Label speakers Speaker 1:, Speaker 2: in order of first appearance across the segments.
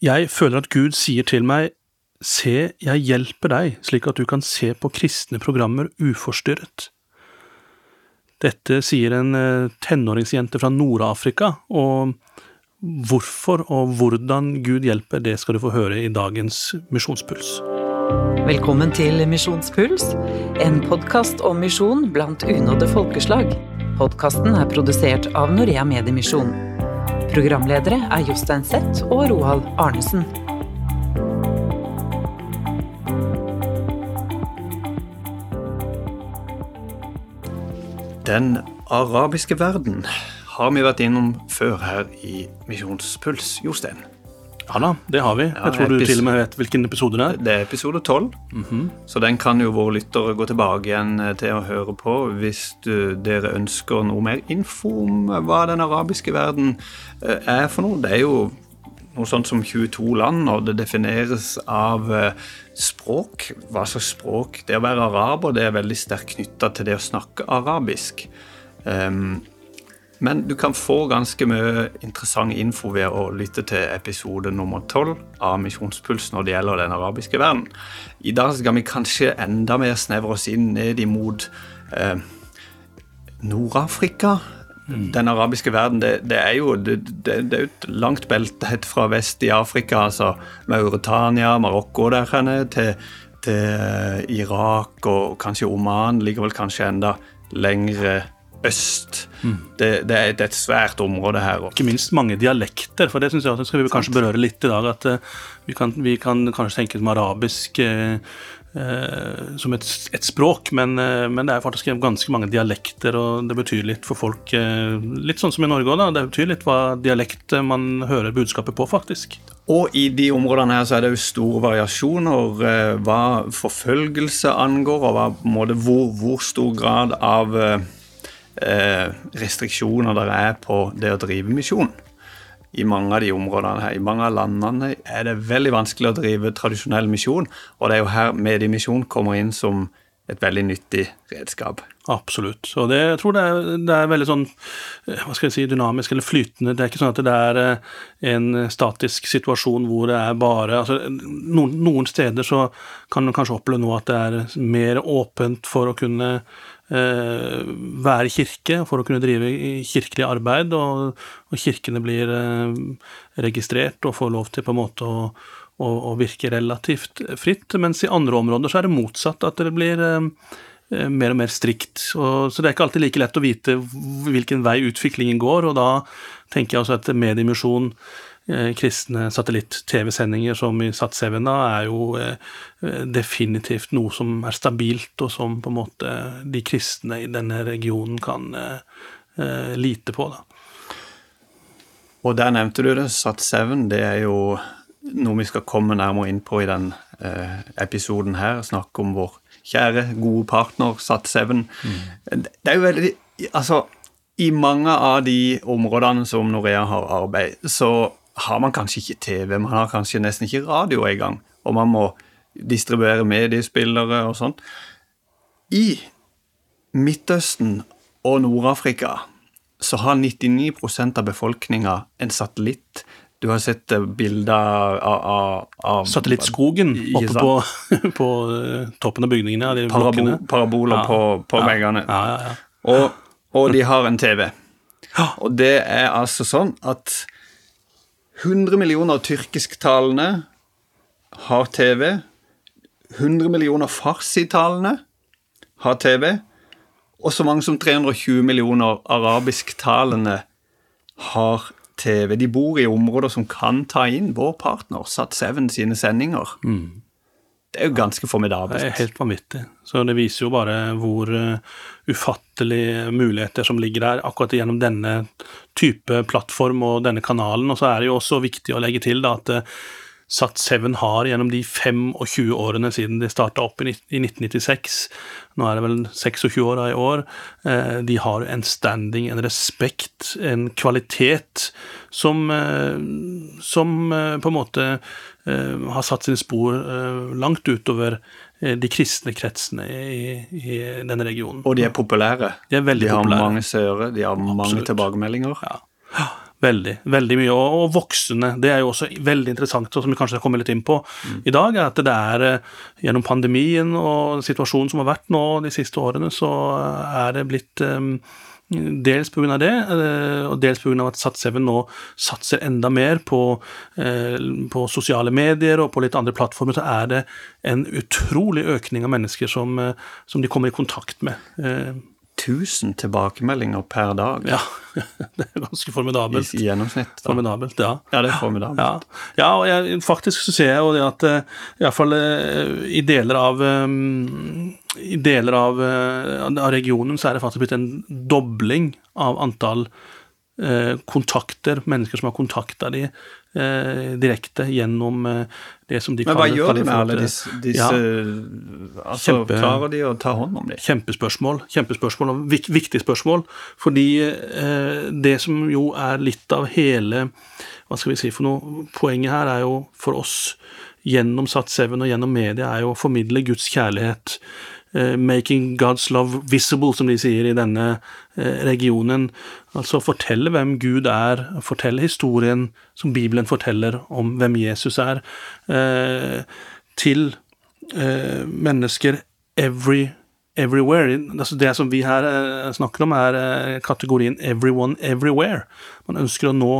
Speaker 1: Jeg føler at Gud sier til meg, Se, jeg hjelper deg slik at du kan se på kristne programmer uforstyrret. Dette sier en eh, tenåringsjente fra Nord-Afrika, og hvorfor og hvordan Gud hjelper, det skal du få høre i dagens Misjonspuls.
Speaker 2: Velkommen til Misjonspuls, en podkast om misjon blant unådde folkeslag. Podkasten er produsert av Norea Mediemisjon. Programledere er Jostein Seth og Roald Arnesen.
Speaker 3: Den arabiske verden har vi vært innom før her i Misjonspuls, Jostein.
Speaker 1: Ja da, det har vi.
Speaker 3: Ja,
Speaker 1: Jeg tror du til og med vet hvilken episode det er.
Speaker 3: Det er episode 12, så den kan jo våre lyttere gå tilbake igjen eh, til å høre på hvis du, dere ønsker noe mer info om hva den arabiske verden eh, er for noe. Det er jo noe sånt som 22 land, og det defineres av eh, språk. Hva slags språk? Det å være araber det er veldig sterkt knytta til det å snakke arabisk. Um, men du kan få ganske mye interessant info ved å lytte til episode nummer 12 av Misjonspuls når det gjelder den arabiske verden. I dag skal vi kanskje enda mer snevre oss inn ned imot eh, Nord-Afrika. Den arabiske verden, det, det er jo det, det, det er et langt belte fra vest i Afrika, altså Mauritania, Marokko der henne, til, til eh, Irak og kanskje Oman, ligger vel kanskje enda lengre øst. Det, det er et, et svært område her. også.
Speaker 1: Ikke minst mange dialekter, for det synes jeg at skal vi kanskje berøre litt i dag. At uh, vi, kan, vi kan kanskje tenke som arabisk uh, uh, som et, et språk, men, men det er faktisk ganske mange dialekter, og det betyr litt for folk Litt sånn som i Norge òg, da. Det betyr litt hva dialekt man hører budskapet på, faktisk.
Speaker 3: og i de områdene her så er det jo store variasjoner hva forfølgelse angår, og hva, måte, hvor, hvor stor grad av restriksjoner det er på det å drive misjon. I mange av de områdene her, i mange av landene er det veldig vanskelig å drive tradisjonell misjon, og det er jo her mediemisjon kommer inn som et veldig nyttig redskap.
Speaker 1: Absolutt. Og det, jeg tror det er, det er veldig sånn eh, hva skal jeg si, dynamisk eller flytende. Det er ikke sånn at det er eh, en statisk situasjon hvor det er bare altså, noen, noen steder så kan man kanskje oppleve nå at det er mer åpent for å kunne eh, være kirke, for å kunne drive kirkelig arbeid, og, og kirkene blir eh, registrert og får lov til på en måte å, å, å virke relativt fritt, mens i andre områder så er det motsatt, at det blir eh, eh, mer og mer strikt. Og, så det er ikke alltid like lett å vite hvilken vei utviklingen går, og da tenker jeg også at mediemisjon, eh, kristne satellitt-TV-sendinger som i Sat7 er jo eh, definitivt noe som er stabilt, og som på en måte de kristne i denne regionen kan eh, eh, lite på. da.
Speaker 3: Og der nevnte du det, Sat7, det er jo noe vi skal komme nærmere inn på i den eh, episoden her. Snakke om vår kjære, gode partner Sat7. Det er jo veldig Altså, i mange av de områdene som Norea har arbeid, så har man kanskje ikke TV, man har kanskje nesten ikke radio engang, og man må distribuere mediespillere og sånt. I Midtøsten og Nord-Afrika så har 99% av befolkninga en satellitt. Du har sett eh, bilder av, av, av
Speaker 1: Satellittskogen oppe på, på eh, toppen av bygningene. Ja, de
Speaker 3: Parabo, paraboler
Speaker 1: Ja.
Speaker 3: på, på
Speaker 1: Ja.
Speaker 3: veggene.
Speaker 1: Ja, ja, ja.
Speaker 3: Og, og de har en TV. Og det er altså sånn at 100 millioner tyrkisktalende har TV. 100 millioner farsitalende har TV. Og så mange som 320 millioner arabisktalende har TV. De bor i områder som kan ta inn vår partner, Sat7 sine sendinger. Det er jo ganske formidabelt.
Speaker 1: Det er helt vanvittig. Så det viser jo bare hvor uh, ufattelige muligheter som ligger der akkurat gjennom denne type plattform og denne kanalen. Og så er det jo også viktig å legge til da, at uh, Sat7 har gjennom de 25 årene siden de starta opp i 1996, nå er det vel 26 år i år, eh, de har en standing, en respekt, en kvalitet som, eh, som eh, på en måte har satt sine spor langt utover de kristne kretsene i, i denne regionen.
Speaker 3: Og de er populære.
Speaker 1: De er veldig
Speaker 3: de har
Speaker 1: populære.
Speaker 3: mange seere, de har mange
Speaker 1: Absolutt.
Speaker 3: tilbakemeldinger.
Speaker 1: Ja. Veldig. veldig mye. Og, og, voksne. Det er jo også veldig interessant, og som vi kanskje har kommet litt inn på mm. i dag, er at det er eh, gjennom pandemien og situasjonen som har vært nå de siste årene, så er det blitt um, Dels pga. det, og dels pga. at Sats7 nå satser enda mer på, på, sosiale medier og på litt andre plattformer, så er det en utrolig økning av mennesker som, som de kommer i kontakt med.
Speaker 3: 1000 tilbakemeldinger per dag.
Speaker 1: Ja, det er ganske formidabelt.
Speaker 3: I, gjennomsnitt.
Speaker 1: Da. Formidabelt, ja.
Speaker 3: Ja, det er formidabelt.
Speaker 1: Ja, ja og jeg, faktisk så ser jeg jo det at uh, iallfall uh, i deler av um, i deler av, av, regionen så er det faktisk blitt en dobling av antall kontakter, mennesker som har kontakta de eh, direkte gjennom eh, det som de
Speaker 3: Men hva kaller, gjør de med alle disse, disse ja, altså, kjempe, Klarer de å ta hånd om dem?
Speaker 1: Kjempespørsmål. kjempespørsmål, og vik, Viktig spørsmål. Fordi eh, det som jo er litt av hele Hva skal vi si for noe? Poenget her er jo for oss gjennom Sat7 og gjennom media er jo å formidle Guds kjærlighet 'making God's love visible', som de sier i denne uh, regionen. Altså fortelle hvem Gud er, fortelle historien som Bibelen forteller om hvem Jesus er, uh, til mennesker every everywhere. Altså det som vi her eh, snakker om, er eh, kategorien everyone everywhere. Man ønsker å nå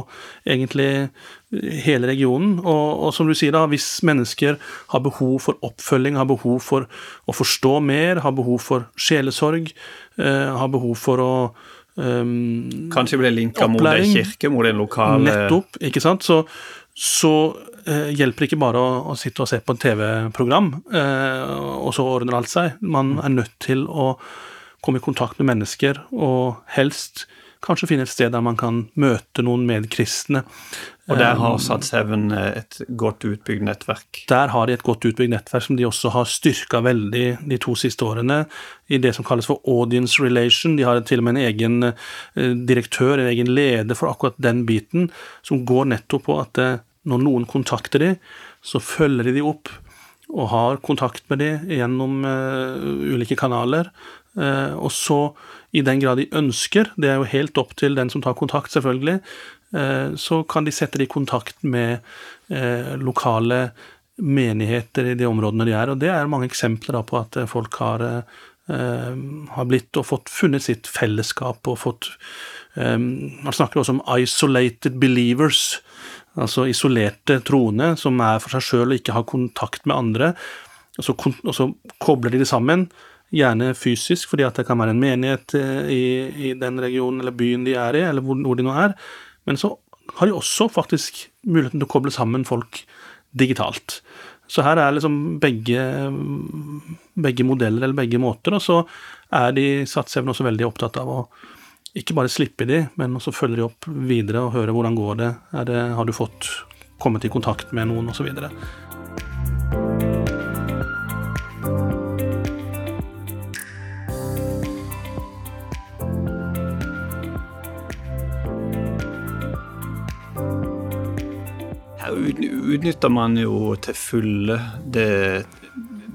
Speaker 1: egentlig eh, hele regionen. Og, og, som du sier, da, hvis mennesker har behov for oppfølging, har behov for å forstå mer, har behov for sjelesorg, eh, har behov for å
Speaker 3: um, Kanskje bli linka mot ei kirke, mot en lokal
Speaker 1: Nettopp, ikke sant. Så, så eh, hjelper ikke bare å, å, sitte og se på et TV-program, eh, og så ordner alt seg. Man er nødt til å komme i kontakt med mennesker, og helst kanskje finne et sted der man kan møte noen medkristne.
Speaker 3: Og der har Satsheven et godt utbygd nettverk?
Speaker 1: Der har de et godt utbygd nettverk som de også har styrka veldig de to siste årene, i det som kalles for audience relation. De har til og med en egen eh, direktør, en egen leder for akkurat den biten, som går nettopp på at eh, når noen kontakter dem, så følger de de opp og har kontakt med dem gjennom uh, ulike kanaler. Uh, og så, i den grad de ønsker, det er jo helt opp til den som tar kontakt, selvfølgelig, uh, så kan de sette det i kontakt med lokale menigheter i de områdene de er. Og det er mange eksempler da, på at folk har, har blitt og fått funnet sitt fellesskap og fått um, Man snakker også om 'isolated believers' altså isolerte troende som er for seg sjøl og ikke har kontakt med andre. Og så, og så, kobler de det sammen, gjerne fysisk, fordi at det kan være en menighet eh, i, i den regionen eller byen de er i, eller hvor, hvor, de nå er. Men så har de også faktisk muligheten til å koble sammen folk digitalt. Så her er liksom begge, begge modeller, eller begge måter, og så er de satsevne også veldig opptatt av å ikke bare slippe de, men også følge de opp videre og høre hvordan går det, det har du fått kommet i kontakt med noen, osv.
Speaker 3: Utnytter man jo til fulle det,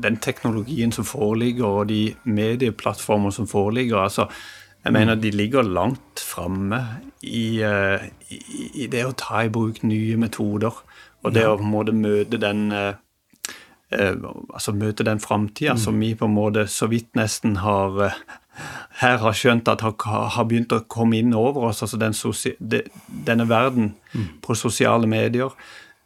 Speaker 3: den teknologien som foreligger, og de medieplattformer som foreligger. altså jeg mener de ligger langt framme i, eh, i, i, det å ta i bruk nye metoder. Og det ja. å på en måte møte den eh, eh altså møte den framtida mm. som vi på en måte så vidt nesten har eh, her har skjønt at har, har begynt å komme inn over oss, altså den de, denne verden mm. på sosiale medier.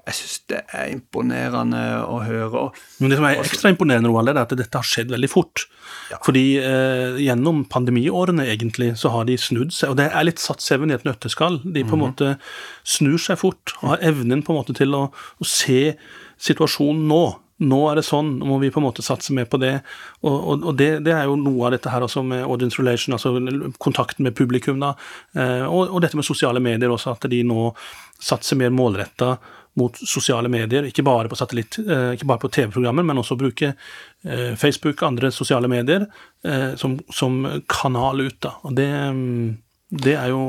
Speaker 3: Jeg syns det er imponerende å høre.
Speaker 1: Men Det som er ekstra imponerende, Roald, er at dette har skjedd veldig fort. Ja. Fordi eh, gjennom pandemiårene egentlig, så har de snudd seg, og det er litt satt seven i et nøtteskall. De på en mm -hmm. måte snur seg fort og har evnen på en måte til å, å se situasjonen nå. Nå er det sånn, nå må vi på en måte satse mer på det. Og, og, og det, det, er jo noe av dette her også med audience relation, altså kontakten med publikum, da. Eh, og, og, dette med sosiale medier også, at de nå satser mer målretta mot sosiale medier, ikke bare på satellitt, eh, ikke bare på TV-programmer, men også bruke eh, Facebook og andre sosiale medier eh, som, som kanal ut. Da. Og det, det er jo,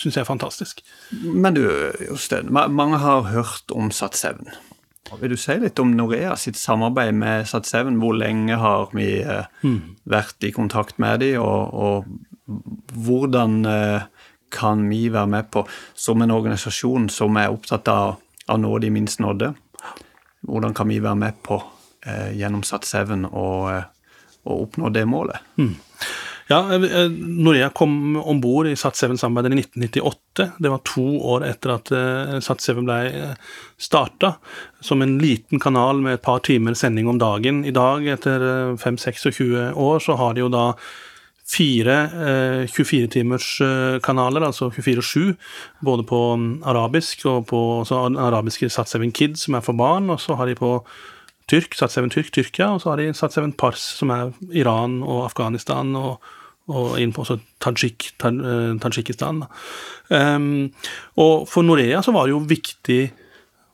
Speaker 1: syns jeg, fantastisk.
Speaker 3: Men du, Jostein, mange har hørt om Sat7. Vil du si litt om Norea sitt samarbeid med Sat7? Hvor lenge har vi mm. vært i kontakt med dem, og, og hvordan kan vi være med på som en organisasjon som er opptatt av å nå de minst nådde? Hvordan kan vi være med på eh, gjennom Sat7 å oppnå det målet?
Speaker 1: Mm. Ja, når Norea kom om bord i Sat7-samarbeidet i 1998. Det var to år etter at eh, Sat7 ble eh, starta, som en liten kanal med et par timer sending om dagen. I dag, etter 5-26 år, så har de jo da fire 24-timers kanaler, altså 24-7, både på mm, arabisk og på arabiske Sat7 Kids, som er for barn, og så har de på Tyrk, Sat7 Tyrk, Tyrkia, og så har de Sat7 Pars, som er Iran og Afghanistan, og, og inn på også Tajik, eh, Tadsjikistan. Um, og for Norea så var det jo viktig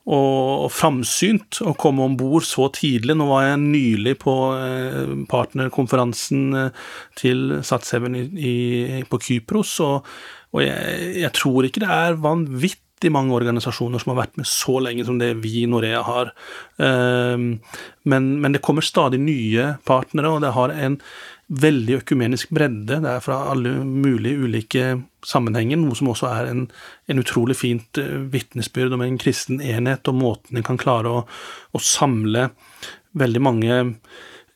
Speaker 1: og, og framsynt å komme om bord så tidlig. Nå var jeg nylig på eh, partnerkonferansen eh, til Sat7 i, i, på Kypros, og, og jeg, jeg, tror ikke det er vanvittig vanvittig mange organisasjoner som har vært med så lenge som det vi i Norea har. Ehm, men, men, det kommer stadig nye partnere, og det har en veldig økumenisk bredde. Det er fra alle mulige ulike sammenhenger, noe som også er en, en utrolig fint eh, vitnesbyrd om en kristen enhet, og måten en kan klare å, å samle veldig mange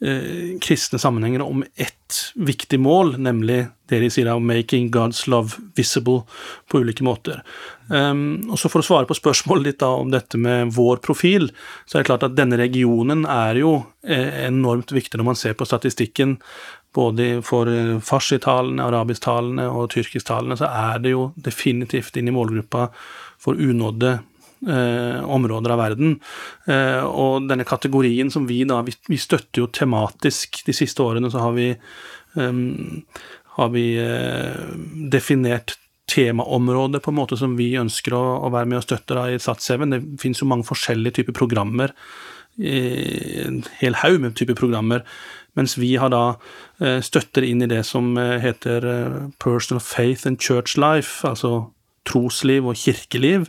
Speaker 1: eh, kristne sammenhenger om ett viktig mål, nemlig det de sier om 'making God's love visible' på ulike måter. Um, og så For å svare på spørsmålet ditt da om dette med vår profil, så er det klart at denne regionen er jo eh, enormt viktig når man ser på statistikken. Både for eh, farsitalene, arabisktalene og tyrkisktalene, så er det jo definitivt inn i målgruppa for unådde eh, områder av verden. Eh, og denne kategorien som vi da Vi, vi støtter jo tematisk. De siste årene så har vi, um, har vi eh, definert temaområder på en måte som vi ønsker å, å være med og støtte da, i Sats7. Det finnes jo mange forskjellige typer programmer. En hel haug med typer programmer. Mens vi har da eh, støtter inn i det som eh, heter Personal Faith and Church Life, altså trosliv og kirkeliv.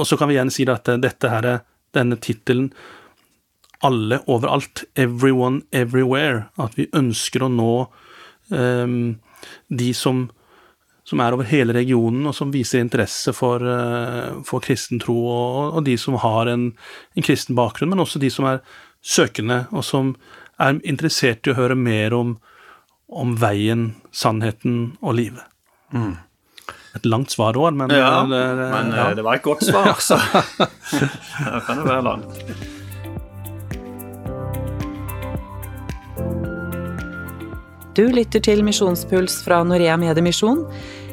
Speaker 1: Og så kan vi igjen si at dette her, denne tittelen Alle overalt, everyone everywhere, at vi ønsker å nå um, de som, som, er over hele regionen, og som viser interesse for, uh, for kristen tro, og, og, de som har en, en, kristen bakgrunn, men også de som er søkende, og som er interessert i å høre mer om, om veien, sannheten og livet. Mm. Et langt svar òg, men
Speaker 3: Ja, det, det, men ja. Eh, det var et godt svar, så det kan jo være langt.
Speaker 2: Du lytter til Misjonspuls fra Norea Mediemisjon,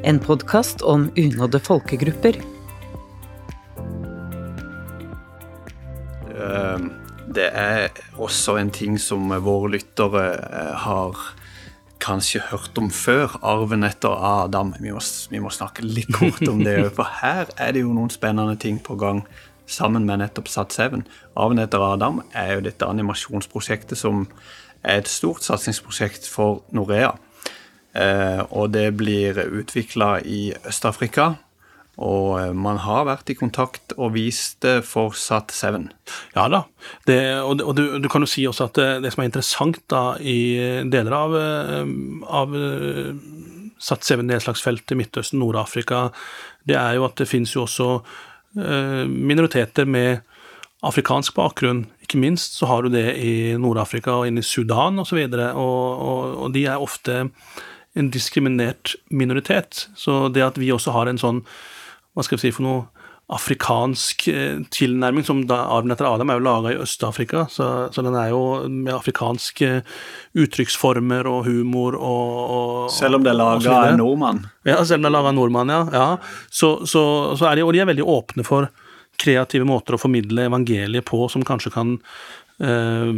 Speaker 2: en podkast om unådde folkegrupper.
Speaker 3: Ehm, det er også en ting som våre lyttere eh, har kanskje hørt om før, arven etter Adam. Vi må, vi må snakke litt kort om det, for her er det jo noen spennende ting på gang sammen med nettopp Sats7. Arven etter Adam er jo dette animasjonsprosjektet som er et stort satsingsprosjekt for Norea. Eh, og det blir utvikla i Øst-Afrika og eh, man har vært i kontakt og vist fortsatt for SAT7.
Speaker 1: Ja da, det, og, og du, du, kan jo si også at det, det, som er interessant da i deler av, eh, av eh, SAT7-nedslagsfeltet i Midtøsten, Nord-Afrika, det er jo at det finnes jo også minoriteter med afrikansk bakgrunn. Ikke minst så har du det i Nord-Afrika og inn i Sudan osv., og, og, og, og de er ofte en diskriminert minoritet. Så det at vi også har en sånn hva skal vi si for noe afrikansk eh, tilnærming, som da arven etter Adam er jo laga i Øst-Afrika, så, så, den er jo med afrikanske uttrykksformer og humor og, og
Speaker 3: Selv om det er laga av en nordmann?
Speaker 1: Ja, selv om det er laga av en nordmann, ja. ja. Så, så, så, er de, og de er veldig åpne for kreative måter å formidle evangeliet på, som kanskje kan øh,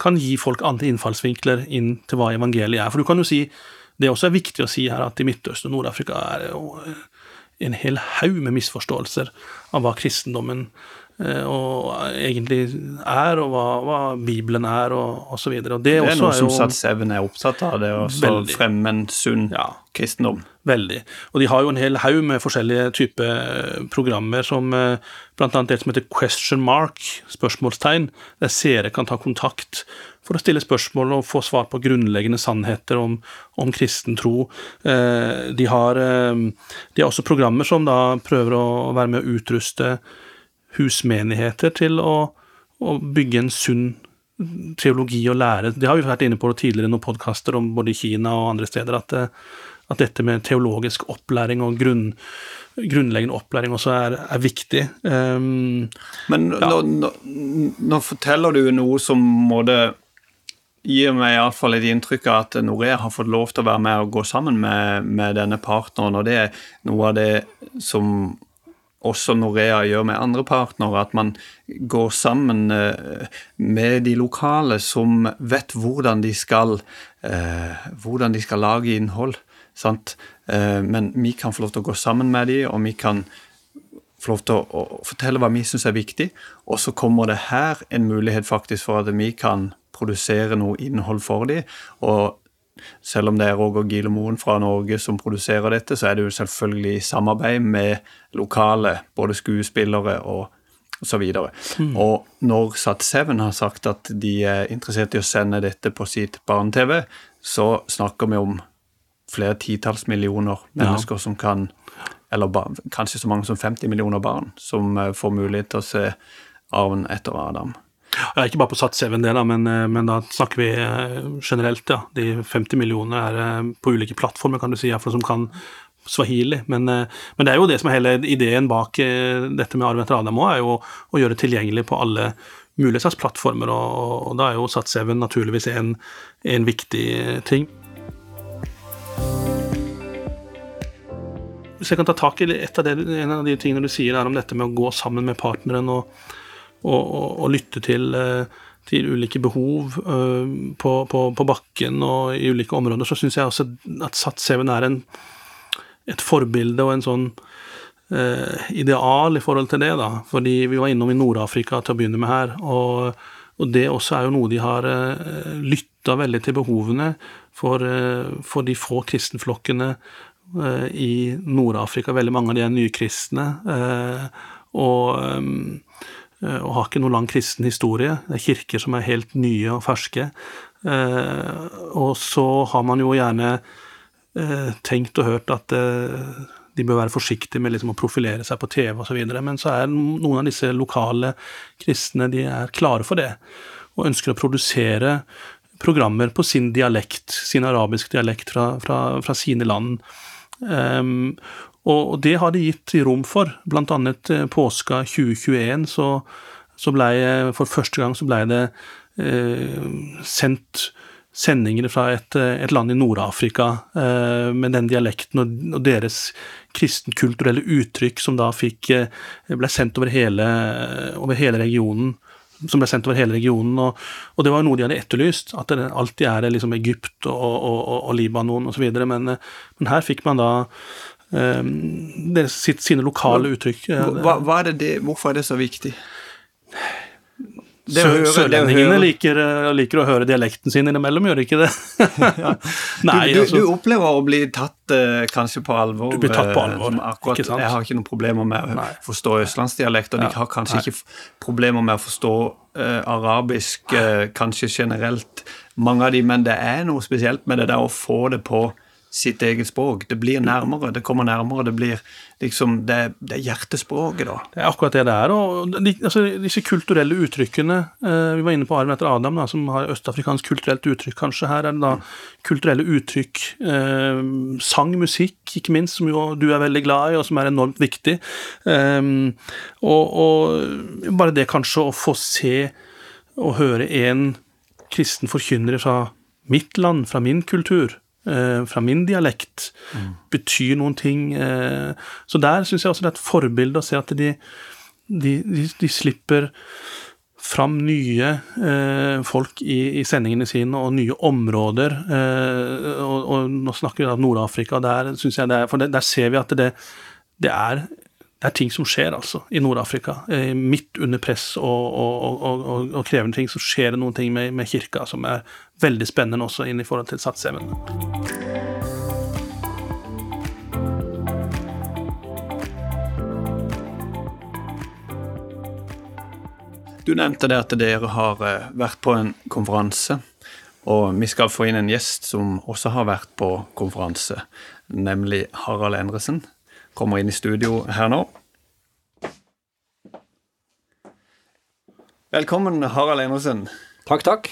Speaker 1: kan gi folk andre innfallsvinkler inn til hva evangeliet er. For du kan jo si, Det også er viktig å si her at i Midtøsten og Nord-Afrika er jo en hel haug med misforståelser av hva kristendommen og egentlig er, og hva, hva Bibelen er, og osv. Det,
Speaker 3: det er noe som Satseven er opptatt av, det å fremme en sunn ja, kristendom.
Speaker 1: Veldig. Og de har jo en hel haug med forskjellige typer programmer, som bl.a. det som heter question mark, spørsmålstegn, der seere kan ta kontakt for å stille spørsmål og få svar på grunnleggende sannheter om, om kristen tro. Eh, de, har, eh, de, har, også programmer som da prøver å være med å utruste husmenigheter til å, å bygge en sunn teologi og lære. Det har vi vært inne på tidligere noen podkaster om både i Kina og andre steder, at, eh, at dette med teologisk opplæring og grunn, grunnleggende opplæring også er, er viktig. Um,
Speaker 3: Men ja. nå, nå, nå, forteller du noe som måtte gir meg iallfall et inntrykk av at Norea har fått lov til å være med og gå sammen med, med denne partneren, og det er noe av det som også Norea gjør med andre partnere, at man går sammen eh, med de lokale som vet hvordan de skal, eh, hvordan de skal lage innhold. Sant? Eh, men vi kan få lov til å gå sammen med dem, og vi kan få lov til å, fortelle hva vi syns er viktig. Og så kommer det her en mulighet faktisk for at vi kan produsere noe innhold for dem. Og selv om det er Roger Gilemoen fra Norge som produserer dette, så er det jo selvfølgelig i samarbeid med lokale, både skuespillere og så videre. Mm. Og når Sat7 har sagt at de er interessert i å sende dette på sitt barne-TV, så snakker vi om flere titalls millioner mennesker ja. som kan Eller kanskje så mange som 50 millioner barn som eh, får mulighet til å se arven etter Adam.
Speaker 1: Ja, ikke bare på Sats 7, det men, eh, men, da snakker vi eh, generelt, ja. De 50 millionene er eh, på ulike plattformer, kan du si, iallfall som kan swahili. Men, men, det er jo det som er hele ideen bak dette med Arv etter Adam òg, er jo å gjøre det tilgjengelig på alle mulige slags plattformer, og, og, da er jo Sats 7 naturligvis en, en viktig ting. Hvis jeg kan ta tak i et av det, en av de tingene du sier der om dette med å gå sammen med partneren og og, og, lytte til, eh, til, ulike behov eh, på, på, på, bakken og i ulike områder, så syns jeg også at SAT7 er en, et forbilde og en sånn eh, ideal i forhold til det, da. Fordi vi var innom i Nord-Afrika til å begynne med her, og, og, det også er jo noe de har eh, lytta veldig til behovene for, eh, for de få kristenflokkene i Nord-Afrika. Veldig mange av de er nykristne. Og og har ikke noen lang kristen historie. Det er kirker som er helt nye og ferske. Eh, og så har man jo gjerne eh, tenkt og hørt at de bør være forsiktige med liksom å profilere seg på TV osv., men så er noen av disse lokale kristne de er klare for det, og ønsker å produsere programmer på sin dialekt, sin arabiske dialekt fra, fra, fra sine land. Um, og det har de gitt rom for. Blant annet eh, påska 2021 så, så ble For første gang så ble det eh, sendt sendinger fra et, eh, et land i Nord-Afrika eh, med den dialekten og, og deres kristenkulturelle uttrykk som da fikk, eh, ble sendt over hele, over hele regionen som ble sendt over hele regionen. Og, og, det var noe de hadde etterlyst, at det alltid er liksom Egypt og, og, og Libanon osv. Men, men her fikk man da um, sitt, sine lokale uttrykk.
Speaker 3: Hva, hva er det, hvorfor er det så viktig?
Speaker 1: Sør, sørlendingene liker, eh, liker, å høre dialekten sin innimellom, gjør de ikke det?
Speaker 3: Nei, du, du, altså, du, opplever å bli tatt eh, kanskje på alvor.
Speaker 1: Du blir tatt på alvor,
Speaker 3: akkurat, ikke sant? Jeg har ikke noen problemer med å Nei. forstå østlandsdialekt, og ja. de har kanskje Nei. ikke problemer med å forstå eh, arabisk eh, kanskje generelt, mange av de, men det er noe spesielt med det der å få det på sitt eget språk. Det blir nærmere, det kommer nærmere. Det blir liksom Det, det er hjertespråket, da.
Speaker 1: Det er akkurat det det er. Og de, altså, disse kulturelle uttrykkene eh, Vi var inne på arven etter Adam, da, som har østafrikansk kulturelt uttrykk, kanskje. Her er det da kulturelle uttrykk. Eh, sang, musikk, ikke minst, som jo du er veldig glad i, og som er enormt viktig. Eh, og, og bare det kanskje å få se og høre en kristen forkynner fra mitt land, fra min kultur, fra min dialekt, mm. betyr noen ting. Eh, så der syns jeg også det er et forbilde å se at de, de, de, de slipper fram nye eh, folk i, i, sendingene sine, og nye områder. Eh, og, og, nå snakker vi om Nord-Afrika, der synes jeg det er, for det, der ser vi at det, det, er, det er ting som skjer, altså, i Nord-Afrika. Eh, midt under press og, og, og, og, krevende ting, så skjer det noen ting med, med kirka som er veldig spennende også inn i forhold til satsevnen.
Speaker 3: Du nevnte det at dere har eh, vært på en konferanse, og vi skal få inn en gjest som også har vært på konferanse, nemlig Harald Endresen kommer inn i studio her nå. Velkommen, Harald Enersen.
Speaker 4: Takk, takk.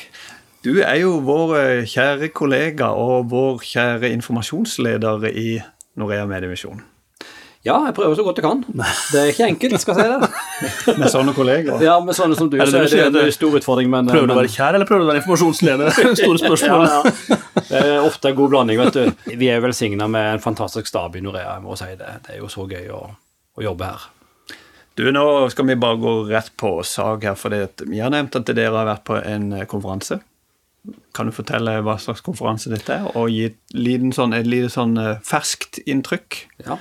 Speaker 3: Du er jo vår eh, kjære kollega og vår kjære informasjonsleder i Norea Mediemisjon.
Speaker 4: Ja, jeg prøver så godt jeg kan. Det er ikke enkelt, skal jeg si det.
Speaker 3: med sånne kollegaer?
Speaker 4: Ja, med sånne som du. Så er det en stor utfordring, men
Speaker 1: Prøver du å være kjær, eller prøver du å være informasjonsleder? Store spørsmål. ja, ja.
Speaker 4: Det er ofte en god blanding, vet du. Vi er velsigna med en fantastisk stab i Norea, jeg må si det. Det er jo så gøy å, å jobbe her.
Speaker 3: Du, Nå skal vi bare gå rett på sak her, for vi har nevnt at dere har vært på en eh, konferanse. Kan du fortelle hva slags konferanse dette er, og gi et, sånn, lite sånn eh, ferskt inntrykk?
Speaker 4: Ja.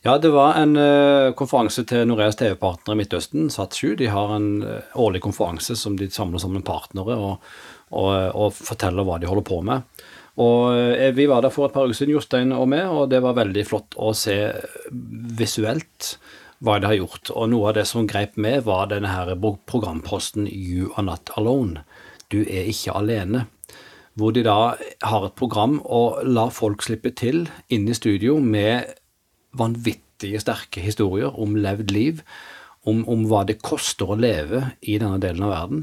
Speaker 4: Ja, det var en uh, konferanse til Noreas TV-partnere i Midtøsten, SAT7. De har en uh, årlig konferanse som de samler sammen partnere og, og, og, forteller hva de holder på med. Og uh, Vi var der for et par uker siden, Jostein og meg, og det var veldig flott å se visuelt hva de har gjort. Og noe av det som greip med, var denne her programposten You are not alone. Du er ikke alene hvor de da har et program og lar folk slippe til inn i studio med vanvittige sterke historier om levd liv, om, om, hva det koster å leve i denne delen av verden.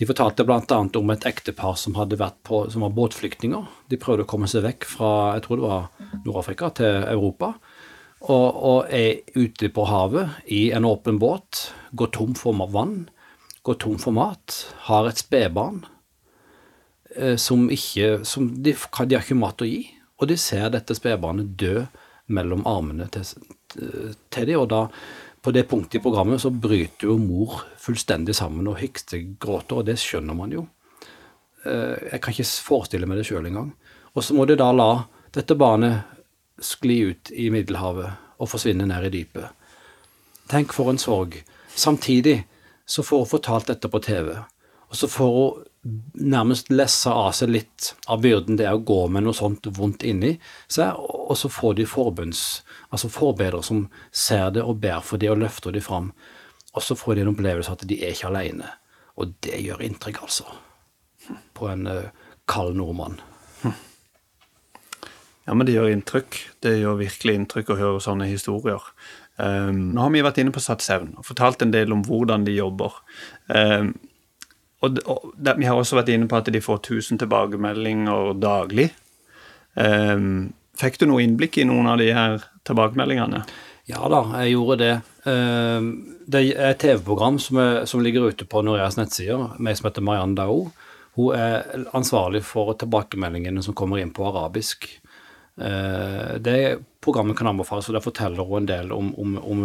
Speaker 4: De fortalte bl.a. om et ektepar som, hadde vært på, som var båtflyktninger. De prøvde å komme seg vekk fra jeg tror det var Nord-Afrika til Europa. Og, og, er ute på havet i en åpen båt, går tom for vann, går tom for mat, har et spedbarn eh, som ikke som de, de har ikke mat å gi. Og de ser dette spedbarnet dø mellom armene til, til de, og da på det punktet i programmet så bryter jo mor fullstendig sammen og gråter, og det skjønner man jo. Eh, jeg kan ikke forestille meg det sjøl engang. Og så må de da la dette barnet skli ut i Middelhavet og forsvinne ned i dypet. Tenk for en sorg. Samtidig så får hun fortalt dette på TV, og så får hun nærmest lesse av seg litt av byrden det er å gå med noe sånt vondt inni seg, og så får de forbunds, altså forbedrere som ser det og ber for det og løfter det fram. Og så får de en opplevelse at de er ikke alene. Og det gjør inntrykk, altså. På en uh, kald nordmann.
Speaker 3: Ja, men det gjør inntrykk. Det gjør virkelig inntrykk å høre sånne historier. Um, nå har vi vært inne på Sats7 og fortalt en del om hvordan de jobber. Um, og, og det, Vi har også vært inne på at de får 1000 tilbakemeldinger daglig. Um, fikk du noe innblikk i noen av de her tilbakemeldingene?
Speaker 4: Ja da, jeg gjorde det. Um, det er et TV-program som, som, ligger ute på Noreas nettsider, meg som heter Marianne Dao. Hun er ansvarlig for tilbakemeldingene som kommer inn på arabisk. Uh, det programmet kan anbefales, og det forteller hun en del om, om, om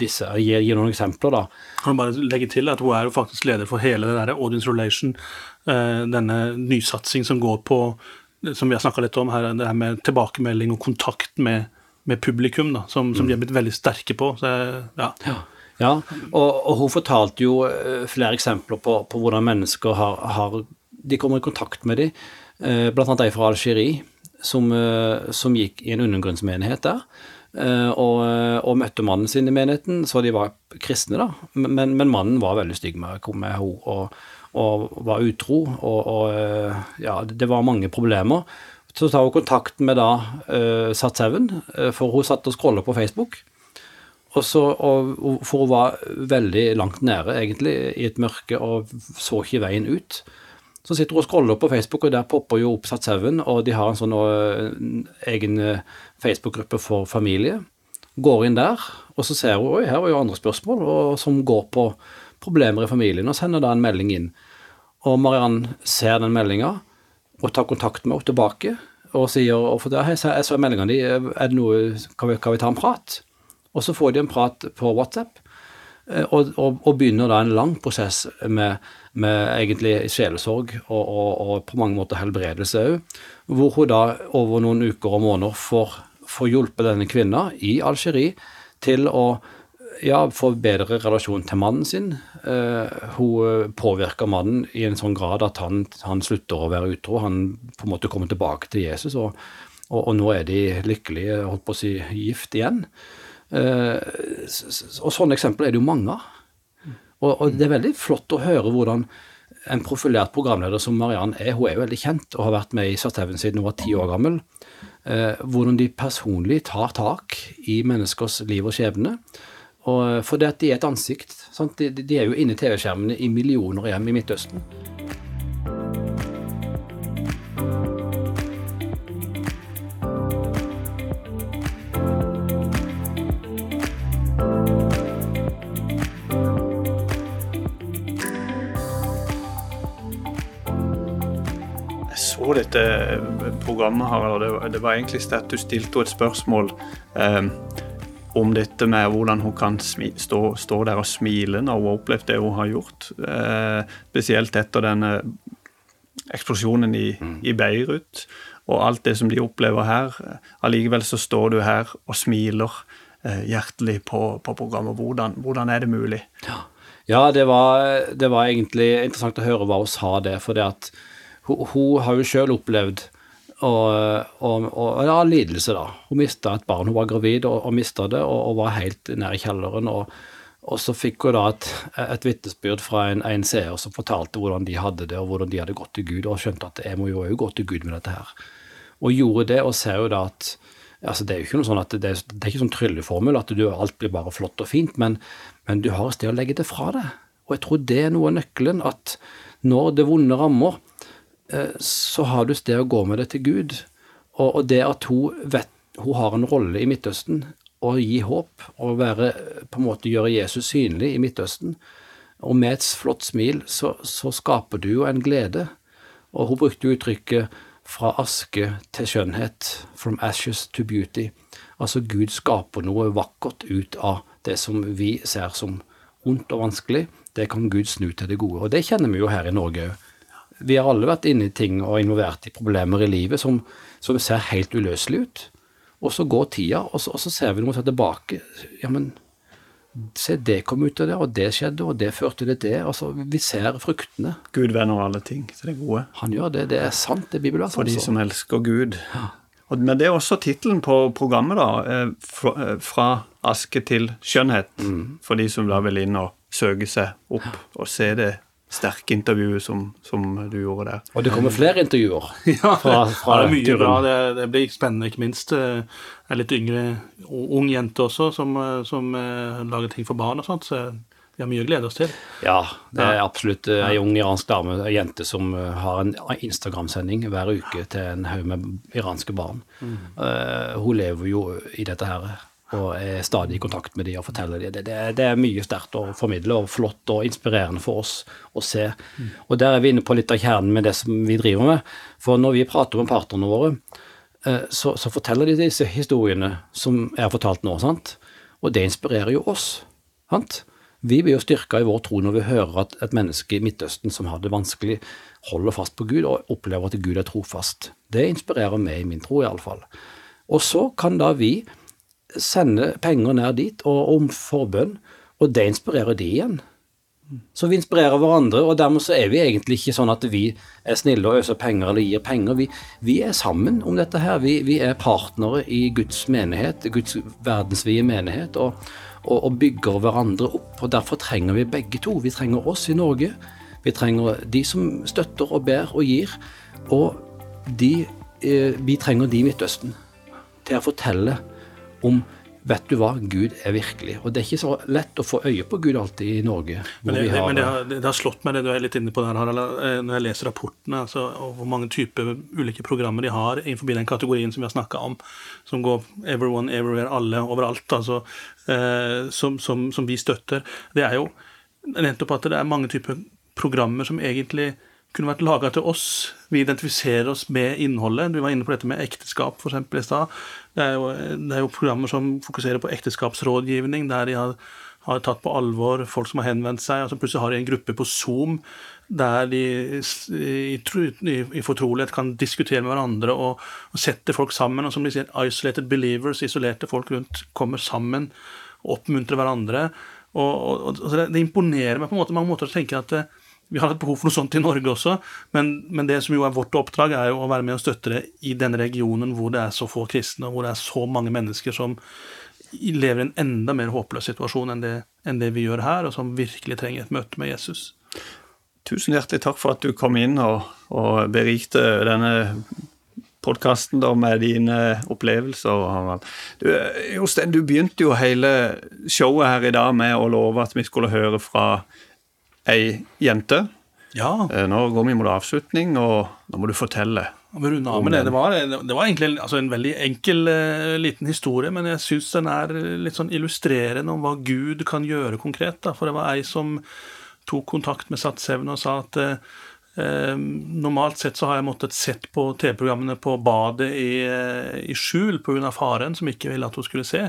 Speaker 4: disse. Jeg gir, noen eksempler, da.
Speaker 1: Kan du bare legge til at hun er jo faktisk leder for hele det der audience relation, uh, denne nysatsing som går på som vi har snakka litt om her, det her med tilbakemelding og kontakt med, med publikum, da, som, som, de har blitt veldig sterke på. Så, ja.
Speaker 4: ja. ja. Og, og, hun fortalte jo eh, flere eksempler på, på hvordan mennesker har, har, De kommer i kontakt med dem, bl.a. ei fra Algerie som, eh, som gikk i en undergrunnsmenighet der. Eh, og, og, møtte mannen sin i menigheten, så de var kristne, da. Men, men mannen var veldig stygg med, med henne og, og, var utro. Og, og, eh, ja, det var mange problemer. Så tar hun kontakt med da uh, Sat7, for hun satt og scrolla på Facebook. Og så, for hun var veldig langt nede, egentlig, i et mørke og så ikke veien ut. Så sitter og scroller på Facebook, og der popper jo opp Satshaugen, og de har en sånn uh, egen uh, Facebook-gruppe for familie. Går inn der, og så ser hun oi, her var jo andre spørsmål og, som går på problemer i familien, og sender da en melding inn. Og Mariann ser den meldinga og tar kontakt med henne tilbake og sier og for, hei, jeg så meldinga di, er det noe, kan vi, kan vi ta en prat? Og så får de en prat på WhatsApp, eh, og, og, og begynner da en lang prosess med med egentlig sjelesorg og, og, på mange måter helbredelse òg. Hvor hun da over noen uker og måneder får, får hjulpet denne kvinna i Algerie til å ja, få bedre relasjon til mannen sin. Eh, hun påvirker mannen i en sånn grad at han, han, slutter å være utro. Han på en måte kommer tilbake til Jesus, og nå er de lykkelige, holdt på å si, gift igjen. Eh, og sånne eksempler er det jo mange av. Og, og, det er veldig flott å høre hvordan en profilert programleder som Mariann er, hun er jo veldig kjent og har vært med i Sarteven siden hun var ti år gammel. Eh, hvordan de personlig tar tak i menneskers liv og skjebne. Og, for det at de er et ansikt. De, de, er jo inne i TV-skjermene i millioner hjem i Midtøsten.
Speaker 3: Så dette programmet, Harald. Det, det var egentlig at du stilte et spørsmål eh, om dette med hvordan hun kan stå, stå, der og smile når hun har opplevd det hun har gjort. Eh, spesielt etter denne eksplosjonen i, mm. i, Beirut og alt det som de opplever her. Allikevel så står du her og smiler eh, hjertelig på, på programmet. Hvordan, hvordan, er det mulig?
Speaker 4: Ja, ja det, var, det, var, egentlig interessant å høre hva hun sa det. for det at hun, hun har jo sjøl opplevd og, og, og, ja, lidelse, da. Hun mista et barn. Hun var gravid og, og mista det, og, og, var helt nede i kjelleren. Og, så fikk hun da et, et vitnesbyrd fra en, en, seer som fortalte hvordan de hadde det, og hvordan de hadde gått til Gud, og skjønte at jeg må jo gå til Gud med dette her. Og gjorde det, og ser jo da at altså Det er jo ikke noe sånn at det, det er ikke sånn trylleformel at du, alt blir bare flott og fint, men, men du har et sted å legge det fra deg. Og jeg tror det er noe av nøkkelen, at når det vonde rammer, så har du sted å gå med det til Gud. Og, og det at hun vet hun har en rolle i Midtøsten, å gi håp og være, på en måte gjøre Jesus synlig i Midtøsten. Og med et flott smil så, så skaper du jo en glede. Og hun brukte uttrykket 'fra aske til skjønnhet', 'from ashes to beauty'. Altså Gud skaper noe vakkert ut av det som vi ser som ondt og vanskelig. Det kan Gud snu til det gode. Og det kjenner vi jo her i Norge òg vi har alle vært inne i ting og involvert i problemer i livet som, som ser helt uløselig ut. Og så går tida, og så, og så ser vi noe tilbake. Ja, men se, det kom ut av det, og det skjedde, og det førte til det. Altså, vi ser fruktene.
Speaker 3: Gud venner alle ting til det gode.
Speaker 4: Han gjør det. Det er sant, det Bibelen
Speaker 3: For de som elsker Gud. Ja. Men det er også tittelen på programmet, da. Eh, fra, eh, fra aske til skjønnhet. Mm. For de som da vil inn og søke seg opp og se det sterke intervjuet som, som, du gjorde der.
Speaker 4: Og det kommer flere intervjuer?
Speaker 1: ja, fra, fra det er mye bra. Det, det, blir spennende, ikke minst. Jeg eh, er litt yngre, ung jente også, som, eh, som uh, lager ting for barn og sånt. så vi har mye å glede oss til.
Speaker 4: Ja, det er absolutt ei ung iransk dame, ei jente som har en Instagram-sending hver uke til en haug med iranske barn. Mm. Uh, hun lever jo i dette her og er stadig i kontakt med de og forteller de. Det, det, er mye sterkt å formidle, og flott og inspirerende for oss å se. Og der er vi inne på litt av kjernen med det som vi driver med. For når vi prater med partnerne våre, eh, så, så forteller de disse historiene som jeg har fortalt nå, sant? og det inspirerer jo oss. sant? Vi blir jo styrka i vår tro når vi hører at et menneske i Midtøsten som har det vanskelig, holder fast på Gud og opplever at Gud er trofast. Det inspirerer meg i min tro, iallfall. Og så kan da vi sende penger ned dit og om forbønn, og det inspirerer de igjen. Så vi inspirerer hverandre, og dermed så er vi egentlig ikke sånn at vi er snille og øser penger eller gir penger. Vi, vi er sammen om dette her. Vi, vi, er partnere i Guds menighet, Guds verdensvide menighet, og, og, og, bygger hverandre opp. og Derfor trenger vi begge to. Vi trenger oss i Norge. Vi trenger de som støtter og ber og gir, og de, eh, vi trenger de i Midtøsten til å fortelle om Vet du hva, Gud er virkelig. Og det er ikke så lett å få øye på Gud alltid i Norge.
Speaker 1: Men det, har, men det, har, det har, slått meg, det du er litt inne på der, Harald, eh, når jeg leser rapportene, altså, og hvor mange typer ulike programmer de har innenfor den kategorien som vi har snakka om, som går everyone, everywhere, alle, overalt, altså, eh, som, som, som, vi støtter. Det er jo nettopp at det er mange typer programmer som egentlig kunne vært laga til oss. Vi identifiserer oss med innholdet. Du var inne på dette med ekteskap for eksempel, i stad. Det, det, er jo programmer som fokuserer på ekteskapsrådgivning, der de har, har, tatt på alvor folk som har henvendt seg. altså Plutselig har de en gruppe på Zoom der de i, i, i fortrolighet kan diskutere med hverandre og, og sette folk sammen. Og som de sier, isolated believers, isolerte folk rundt, kommer sammen oppmuntrer hverandre. Og, og, og det, det, imponerer meg på en måte, mange måter å tenke at eh, vi har hatt behov for noe sånt i Norge også, men, men, det som jo er vårt oppdrag, er jo å være med og støtte det i denne regionen hvor det er så få kristne, og hvor det er så mange mennesker som lever i en enda mer håpløs situasjon enn det, enn det vi gjør her, og som virkelig trenger et møte med Jesus.
Speaker 3: Tusen hjertelig takk for at du kom inn og, og berikte denne podkasten med dine opplevelser. Du, Jostein, du begynte jo hele showet her i dag med å love at vi skulle høre fra ei jente.
Speaker 1: Ja.
Speaker 3: Eh, nå går vi mot avslutning, og nå må du fortelle.
Speaker 1: Det. Det, var, det var egentlig altså, en veldig enkel uh, liten historie, men jeg syns den er litt sånn illustrerende om hva Gud kan gjøre konkret. Da. For det var ei som tok kontakt med Sat7 og sa at uh, normalt sett så har jeg måttet sett på TV-programmene på badet i, i skjul pga. faren, som ikke ville at hun skulle se.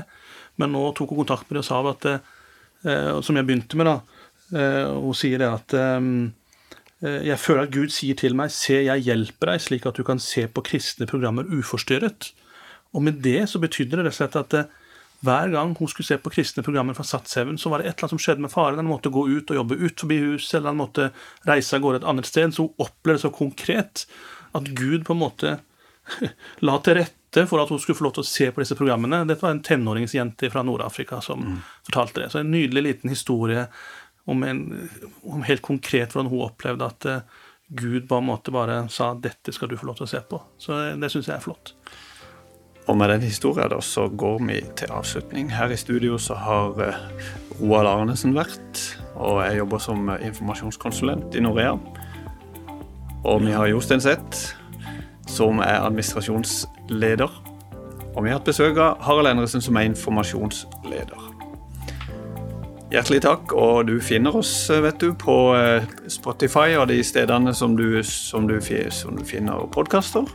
Speaker 1: Men nå tok hun kontakt med det og sa at Som jeg begynte med, da Eh, hun sier det at ehm, eh, jeg føler at Gud sier til meg, se, jeg hjelper deg, slik at du kan se på kristne programmer uforstyrret. Og med det så betydde det rett og slett at eh, hver gang hun skulle se på kristne programmer fra Sat7, så var det et eller annet som skjedde med faren. Han måtte gå ut og jobbe ut forbi huset, eller han måtte reise av gårde et annet sted. Så hun opplevde så konkret at Gud på en måte la til rette for at hun skulle få lov til å se på disse programmene. Dette var en tenåringsjente fra Nord-Afrika som mm. fortalte det. Så en nydelig liten historie om, en, om helt konkret hvordan hun opplevde at uh, Gud på en måte bare sa 'dette skal du få lov til å se på'. Så det, det syns jeg er flott.
Speaker 3: Og med den historien da, så går vi til avslutning. Her i studio så har uh, Roald Arnesen vært, og jeg jobber som informasjonskonsulent i Norea. Og vi har Jostein Seth, som er administrasjonsleder. Og vi har hatt besøk av Harald Endresen, som er informasjonsleder. Hjertelig takk, og du finner oss vet du, på eh, Spotify og de stedene som du, som du, som du finner podkaster.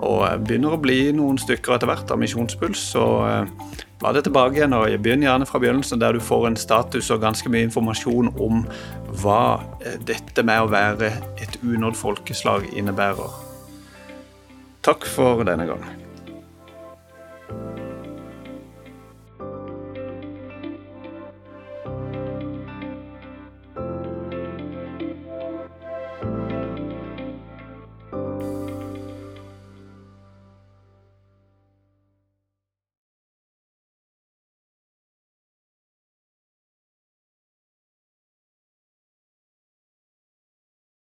Speaker 3: Og begynner å bli noen stykker etter hvert av Misjonspuls, så eh, bla det tilbake igjen. og Begynn gjerne fra begynnelsen, der du får en status og ganske mye informasjon om hva eh, dette med å være et unådd folkeslag innebærer. Takk for denne gang.